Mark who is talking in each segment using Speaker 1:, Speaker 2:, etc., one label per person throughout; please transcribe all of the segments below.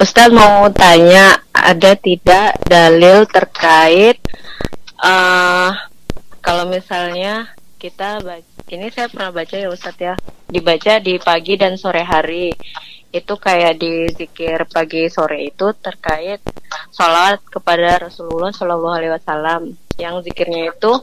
Speaker 1: Ustadz mau tanya, ada tidak dalil terkait uh, kalau misalnya kita ini saya pernah baca ya Ustadz ya, dibaca di pagi dan sore hari. Itu kayak di zikir pagi sore itu terkait sholat kepada Rasulullah Shallallahu Alaihi Wasallam. Yang zikirnya itu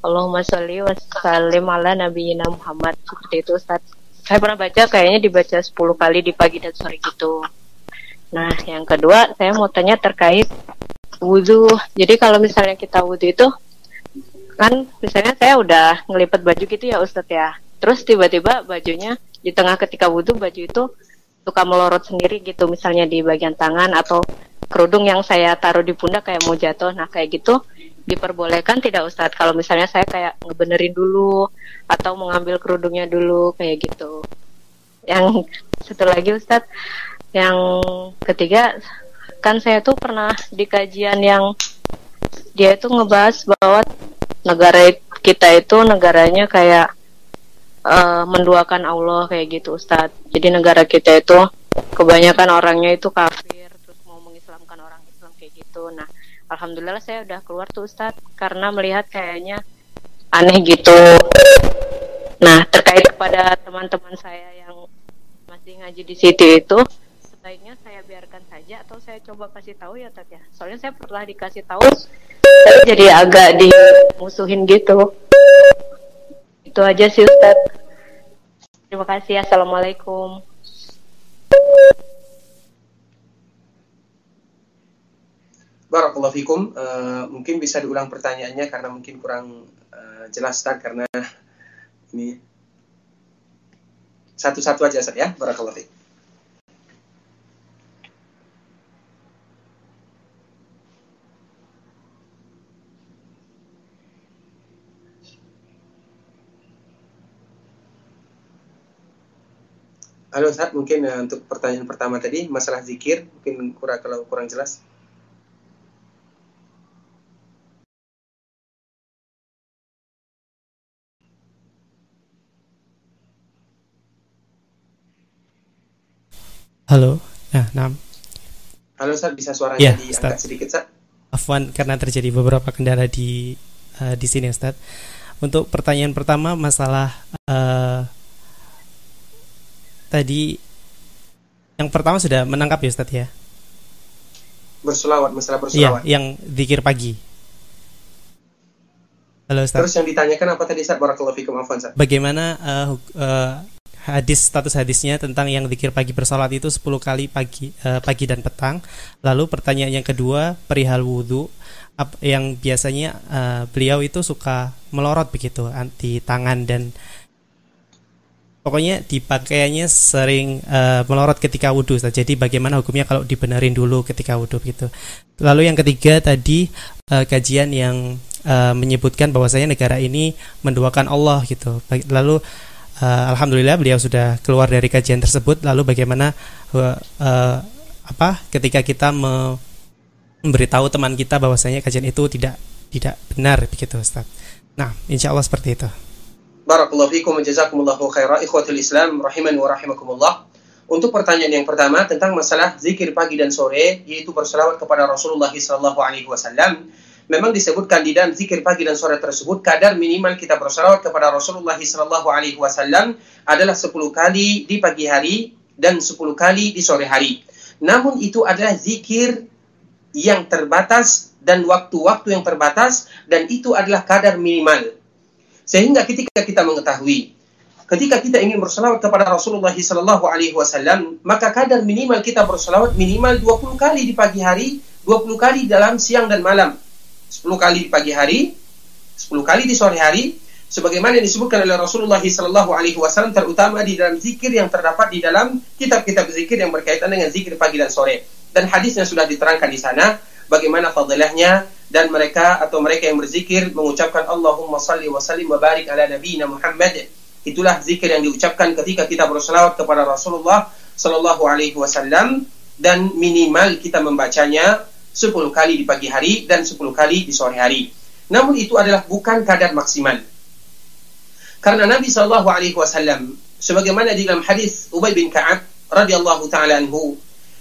Speaker 1: Allahumma sholli wa sallim ala nabiyina Muhammad seperti itu Ustadz. Saya pernah baca kayaknya dibaca 10 kali di pagi dan sore gitu. Nah, yang kedua saya mau tanya terkait wudhu. Jadi kalau misalnya kita wudhu itu kan misalnya saya udah ngelipet baju gitu ya Ustadz ya. Terus tiba-tiba bajunya di tengah ketika wudhu baju itu suka melorot sendiri gitu misalnya di bagian tangan atau kerudung yang saya taruh di pundak kayak mau jatuh. Nah kayak gitu diperbolehkan tidak Ustadz kalau misalnya saya kayak ngebenerin dulu atau mengambil kerudungnya dulu kayak gitu. Yang satu lagi Ustadz yang ketiga kan saya tuh pernah di kajian yang dia itu ngebahas bahwa negara kita itu negaranya kayak uh, menduakan Allah kayak gitu Ustadz. Jadi negara kita itu kebanyakan orangnya itu kafir terus mau mengislamkan orang Islam kayak gitu. Nah, alhamdulillah saya udah keluar tuh Ustadz karena melihat kayaknya aneh gitu. Nah, terkait kepada teman-teman saya yang masih ngaji di situ itu sebaiknya saya biarkan saja atau saya coba kasih tahu ya Tat ya soalnya saya pernah dikasih tahu saya jadi agak dimusuhin gitu itu aja sih Ustaz terima kasih assalamualaikum
Speaker 2: Barakallahu fikum. Uh, mungkin bisa diulang pertanyaannya karena mungkin kurang uh, jelas tak karena ini satu-satu aja Ustaz ya. Barakallahu fikum. Halo Ustaz, mungkin uh, untuk pertanyaan pertama tadi masalah zikir, mungkin kurang kalau kurang jelas.
Speaker 3: Halo, ya, nam.
Speaker 2: Halo Ustaz, bisa suaranya ya, diangkat sedikit Ustaz?
Speaker 3: Afwan, karena terjadi beberapa kendala di uh, di sini Ustaz. Untuk pertanyaan pertama masalah uh, tadi yang pertama sudah menangkap ya Ustaz ya?
Speaker 2: Berselawat, masalah berselawat.
Speaker 3: Iya, yang zikir pagi.
Speaker 2: Halo Ustaz. Terus yang ditanyakan apa tadi Ustaz? Barakallahu fikum afwan Ustaz.
Speaker 3: Bagaimana uh, uh, hadis status hadisnya tentang yang zikir pagi bersalat itu 10 kali pagi uh, pagi dan petang. Lalu pertanyaan yang kedua perihal wudhu yang biasanya uh, beliau itu suka melorot begitu di tangan dan pokoknya dipakaiannya sering uh, melorot ketika wudhu jadi bagaimana hukumnya kalau dibenerin dulu ketika wudhu gitu. Lalu yang ketiga tadi uh, kajian yang uh, menyebutkan bahwasanya negara ini mendoakan Allah gitu. Lalu uh, alhamdulillah beliau sudah keluar dari kajian tersebut. Lalu bagaimana uh, uh, apa ketika kita me memberitahu teman kita bahwasanya kajian itu tidak tidak benar begitu Ustaz. Nah insya Allah seperti itu
Speaker 2: Barakallahu fikum wa jazakumullahu khaira ikhwatul Islam rahiman wa rahimakumullah. Untuk pertanyaan yang pertama tentang masalah zikir pagi dan sore yaitu berselawat kepada Rasulullah sallallahu alaihi wasallam. Memang disebutkan di dalam zikir pagi dan sore tersebut kadar minimal kita berselawat kepada Rasulullah sallallahu alaihi wasallam adalah 10 kali di pagi hari dan 10 kali di sore hari. Namun itu adalah zikir yang terbatas dan waktu-waktu yang terbatas dan itu adalah kadar minimal sehingga ketika kita mengetahui ketika kita ingin berselawat kepada Rasulullah sallallahu alaihi wasallam, maka kadar minimal kita berselawat minimal 20 kali di pagi hari, 20 kali dalam siang dan malam. 10 kali di pagi hari, 10 kali di sore hari, sebagaimana yang disebutkan oleh Rasulullah sallallahu alaihi wasallam terutama di dalam zikir yang terdapat di dalam kitab-kitab zikir yang berkaitan dengan zikir pagi dan sore. Dan hadisnya sudah diterangkan di sana bagaimana fadilahnya dan mereka atau mereka yang berzikir mengucapkan Allahumma salli wa sallim wa barik ala nabiyina Muhammad. Itulah zikir yang diucapkan ketika kita berselawat kepada Rasulullah sallallahu alaihi wasallam dan minimal kita membacanya 10 kali di pagi hari dan 10 kali di sore hari. Namun itu adalah bukan kadar maksimal. Karena Nabi sallallahu alaihi wasallam sebagaimana di dalam hadis Ubay bin Ka'ab radhiyallahu taala anhu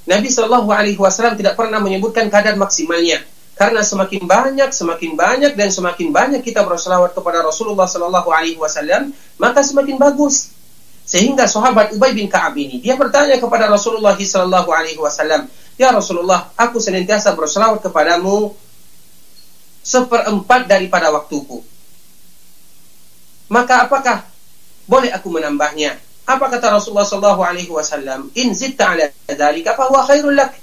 Speaker 2: Nabi Shallallahu Alaihi Wasallam tidak pernah menyebutkan kadar maksimalnya. Karena semakin banyak, semakin banyak dan semakin banyak kita berselawat kepada Rasulullah Shallallahu Alaihi Wasallam, maka semakin bagus. Sehingga sahabat Ubay bin Kaab ini dia bertanya kepada Rasulullah Shallallahu Alaihi Wasallam, Ya Rasulullah, aku senantiasa berselawat kepadamu seperempat daripada waktuku. Maka apakah boleh aku menambahnya? Apa kata Rasulullah Sallallahu Alaihi Wasallam? In zitta ala dzalika fa huwa khairul lak.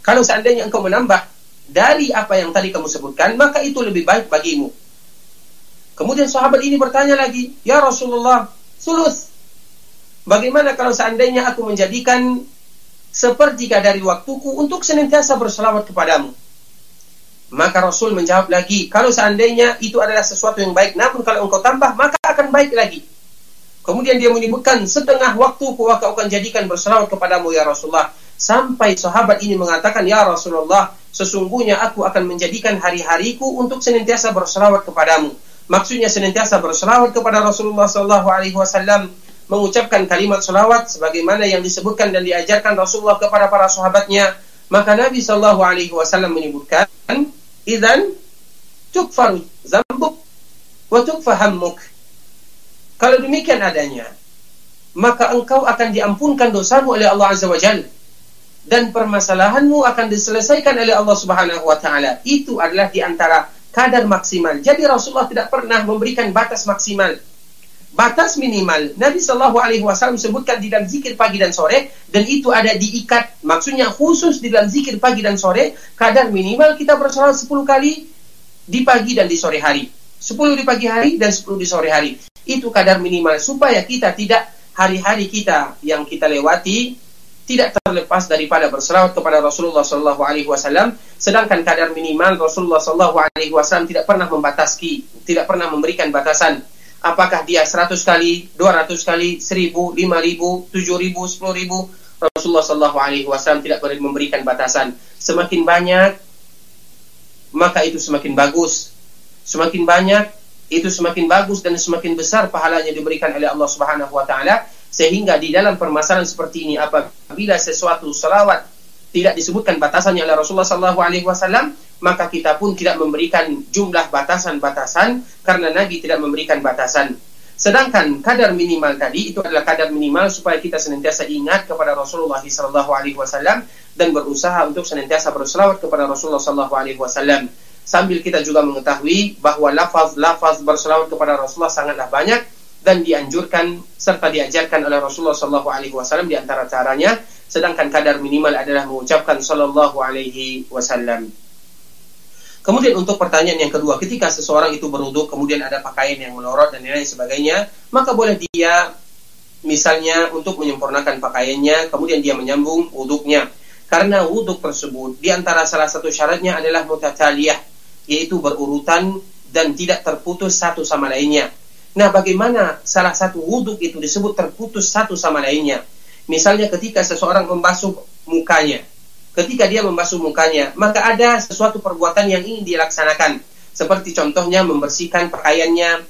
Speaker 2: Kalau seandainya engkau menambah dari apa yang tadi kamu sebutkan, maka itu lebih baik bagimu. Kemudian sahabat ini bertanya lagi, Ya Rasulullah, sulus. Bagaimana kalau seandainya aku menjadikan sepertiga dari waktuku untuk senantiasa berselawat kepadamu. Maka Rasul menjawab lagi, kalau seandainya itu adalah sesuatu yang baik, namun kalau engkau tambah, maka akan baik lagi. Kemudian dia menyebutkan, setengah waktuku aku akan jadikan berselawat kepadamu ya Rasulullah. Sampai sahabat ini mengatakan, ya Rasulullah, sesungguhnya aku akan menjadikan hari-hariku untuk senantiasa berselawat kepadamu. Maksudnya senantiasa berselawat kepada Rasulullah Sallallahu Alaihi Wasallam mengucapkan kalimat salawat sebagaimana yang disebutkan dan diajarkan Rasulullah kepada para sahabatnya, maka Nabi Shallallahu Alaihi Wasallam menyebutkan, "Idan tukfar zambuk wa tukfahammuk." Kalau demikian adanya, maka engkau akan diampunkan dosamu oleh Allah Azza wa Jalla dan permasalahanmu akan diselesaikan oleh Allah Subhanahu wa taala. Itu adalah di antara kadar maksimal. Jadi Rasulullah tidak pernah memberikan batas maksimal. Batas minimal. Nabi Shallallahu Alaihi Wasallam sebutkan di dalam zikir pagi dan sore dan itu ada diikat. Maksudnya khusus di dalam zikir pagi dan sore kadar minimal kita bersolat 10 kali di pagi dan di sore hari. 10 di pagi hari dan 10 di sore hari. Itu kadar minimal supaya kita tidak hari-hari kita yang kita lewati tidak terlepas daripada berselawat kepada Rasulullah Shallallahu Alaihi Wasallam. Sedangkan kadar minimal Rasulullah Shallallahu Alaihi Wasallam tidak pernah membatasi, tidak pernah memberikan batasan apakah dia 100 kali, 200 kali, 1000, 5000, 7000, 10000 Rasulullah Shallallahu alaihi wasallam tidak boleh memberikan batasan. Semakin banyak maka itu semakin bagus. Semakin banyak itu semakin bagus dan semakin besar pahalanya diberikan oleh Allah Subhanahu wa taala sehingga di dalam permasalahan seperti ini apabila sesuatu salawat tidak disebutkan batasannya oleh Rasulullah Shallallahu alaihi wasallam maka kita pun tidak memberikan jumlah batasan-batasan karena Nabi tidak memberikan batasan. Sedangkan kadar minimal tadi itu adalah kadar minimal supaya kita senantiasa ingat kepada Rasulullah SAW dan berusaha untuk senantiasa berselawat kepada Rasulullah SAW. Sambil kita juga mengetahui bahwa lafaz-lafaz berselawat kepada Rasulullah sangatlah banyak dan dianjurkan serta diajarkan oleh Rasulullah SAW di antara caranya. Sedangkan kadar minimal adalah mengucapkan Sallallahu Alaihi Wasallam. Kemudian untuk pertanyaan yang kedua, ketika seseorang itu beruduk, kemudian ada pakaian yang melorot dan lain sebagainya, maka boleh dia misalnya untuk menyempurnakan pakaiannya, kemudian dia menyambung wuduknya. Karena wuduk tersebut, di antara salah satu syaratnya adalah mutataliyah, yaitu berurutan dan tidak terputus satu sama lainnya. Nah, bagaimana salah satu wuduk itu disebut terputus satu sama lainnya? Misalnya ketika seseorang membasuh mukanya, ketika dia membasuh mukanya, maka ada sesuatu perbuatan yang ingin dilaksanakan. Seperti contohnya membersihkan pakaiannya,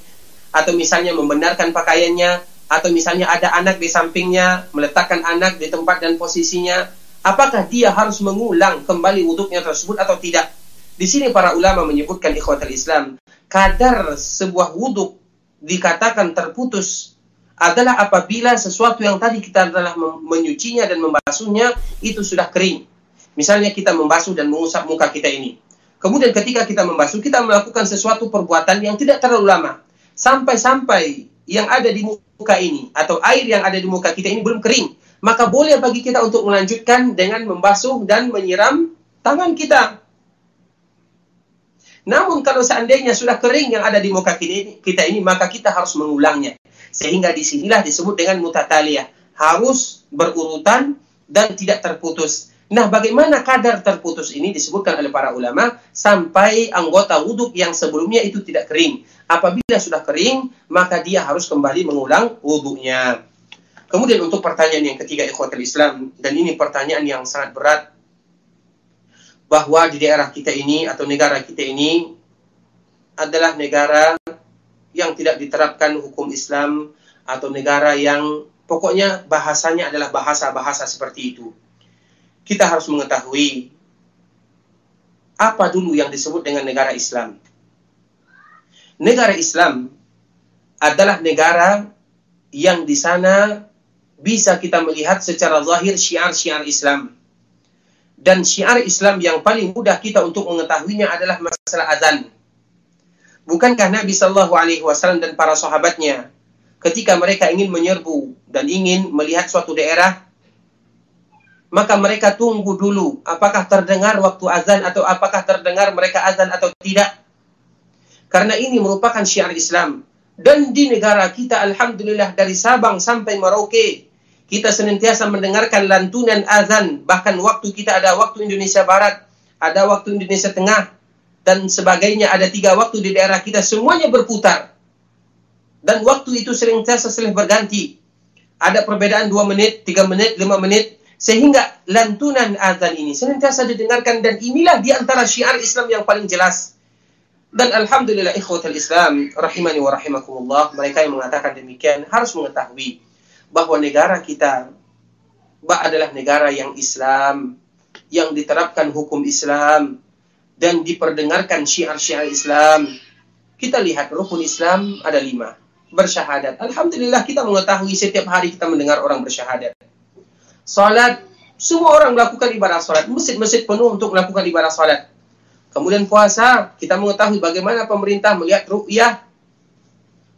Speaker 2: atau misalnya membenarkan pakaiannya, atau misalnya ada anak di sampingnya, meletakkan anak di tempat dan posisinya, apakah dia harus mengulang kembali wuduknya tersebut atau tidak? Di sini para ulama menyebutkan ikhwatul Islam, kadar sebuah wuduk dikatakan terputus adalah apabila sesuatu yang tadi kita adalah menyucinya dan membasuhnya itu sudah kering. Misalnya kita membasuh dan mengusap muka kita ini. Kemudian ketika kita membasuh, kita melakukan sesuatu perbuatan yang tidak terlalu lama. Sampai-sampai yang ada di muka ini, atau air yang ada di muka kita ini belum kering. Maka boleh bagi kita untuk melanjutkan dengan membasuh dan menyiram tangan kita. Namun kalau seandainya sudah kering yang ada di muka kita ini, maka kita harus mengulangnya. Sehingga di sinilah disebut dengan mutataliyah. Harus berurutan dan tidak terputus. Nah, bagaimana kadar terputus ini disebutkan oleh para ulama sampai anggota wudhu yang sebelumnya itu tidak kering. Apabila sudah kering, maka dia harus kembali mengulang wudhunya. Kemudian untuk pertanyaan yang ketiga ikhwatul Islam, dan ini pertanyaan yang sangat berat, bahwa di daerah kita ini atau negara kita ini adalah negara yang tidak diterapkan hukum Islam atau negara yang pokoknya bahasanya adalah bahasa-bahasa seperti itu kita harus mengetahui apa dulu yang disebut dengan negara Islam. Negara Islam adalah negara yang di sana bisa kita melihat secara zahir syiar-syiar Islam. Dan syiar Islam yang paling mudah kita untuk mengetahuinya adalah masalah azan. Bukankah Nabi Shallallahu Alaihi Wasallam dan para sahabatnya ketika mereka ingin menyerbu dan ingin melihat suatu daerah, maka mereka tunggu dulu apakah terdengar waktu azan atau apakah terdengar mereka azan atau tidak. Karena ini merupakan syiar Islam. Dan di negara kita, Alhamdulillah, dari Sabang sampai Merauke, kita senantiasa mendengarkan lantunan azan, bahkan waktu kita ada waktu Indonesia Barat, ada waktu Indonesia Tengah, dan sebagainya, ada tiga waktu di daerah kita, semuanya berputar. Dan waktu itu senantiasa silih berganti. Ada perbedaan dua menit, tiga menit, lima menit, sehingga lantunan azan ini senantiasa didengarkan dan inilah di antara syiar Islam yang paling jelas. Dan Alhamdulillah ikhwatul Islam, rahimani wa rahimakumullah, mereka yang mengatakan demikian harus mengetahui bahwa negara kita adalah negara yang Islam, yang diterapkan hukum Islam, dan diperdengarkan syiar-syiar Islam. Kita lihat rukun Islam ada lima. Bersyahadat. Alhamdulillah kita mengetahui setiap hari kita mendengar orang bersyahadat. Salat, semua orang melakukan ibadah salat. Masjid-masjid penuh untuk melakukan ibadah salat. Kemudian puasa, kita mengetahui bagaimana pemerintah melihat ru'yah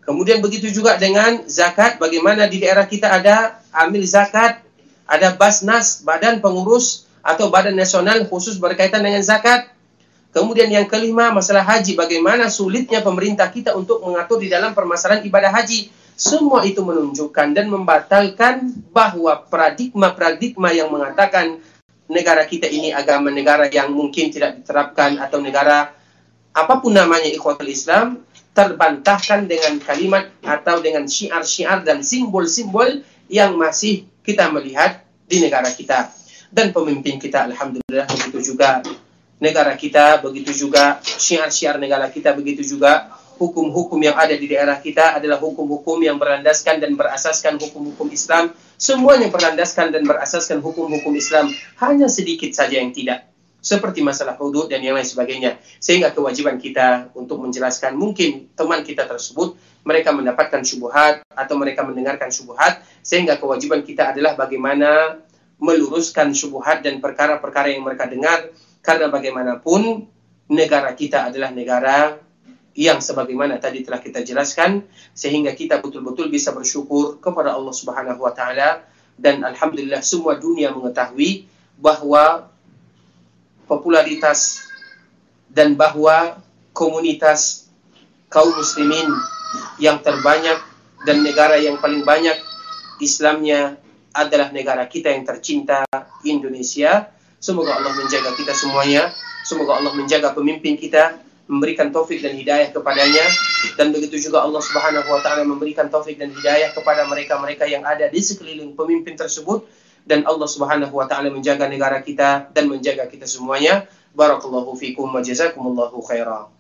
Speaker 2: Kemudian begitu juga dengan zakat, bagaimana di daerah kita ada amil zakat, ada Basnas, Badan Pengurus atau Badan Nasional khusus berkaitan dengan zakat. Kemudian yang kelima, masalah haji, bagaimana sulitnya pemerintah kita untuk mengatur di dalam permasalahan ibadah haji. Semua itu menunjukkan dan membatalkan bahwa paradigma-paradigma yang mengatakan negara kita ini agama negara yang mungkin tidak diterapkan atau negara apa pun namanya ikhwatul Islam terbantahkan dengan kalimat atau dengan syiar-syiar dan simbol-simbol yang masih kita melihat di negara kita. Dan pemimpin kita Alhamdulillah begitu juga negara kita, begitu juga syiar-syiar negara kita, begitu juga hukum-hukum yang ada di daerah kita adalah hukum-hukum yang berlandaskan dan berasaskan hukum-hukum Islam. Semuanya berlandaskan dan berasaskan hukum-hukum Islam. Hanya sedikit saja yang tidak seperti masalah hudud dan yang lain sebagainya. Sehingga kewajiban kita untuk menjelaskan mungkin teman kita tersebut mereka mendapatkan syubhat atau mereka mendengarkan syubhat sehingga kewajiban kita adalah bagaimana meluruskan syubhat dan perkara-perkara yang mereka dengar karena bagaimanapun negara kita adalah negara yang sebagaimana tadi telah kita jelaskan sehingga kita betul-betul bisa bersyukur kepada Allah Subhanahu wa taala dan alhamdulillah semua dunia mengetahui bahwa popularitas dan bahwa komunitas kaum muslimin yang terbanyak dan negara yang paling banyak Islamnya adalah negara kita yang tercinta Indonesia. Semoga Allah menjaga kita semuanya. Semoga Allah menjaga pemimpin kita, memberikan taufik dan hidayah kepadanya dan begitu juga Allah Subhanahu wa taala memberikan taufik dan hidayah kepada mereka-mereka yang ada di sekeliling pemimpin tersebut dan Allah Subhanahu wa taala menjaga negara kita dan menjaga kita semuanya. Barakallahu fikum wa jazakumullahu khairan.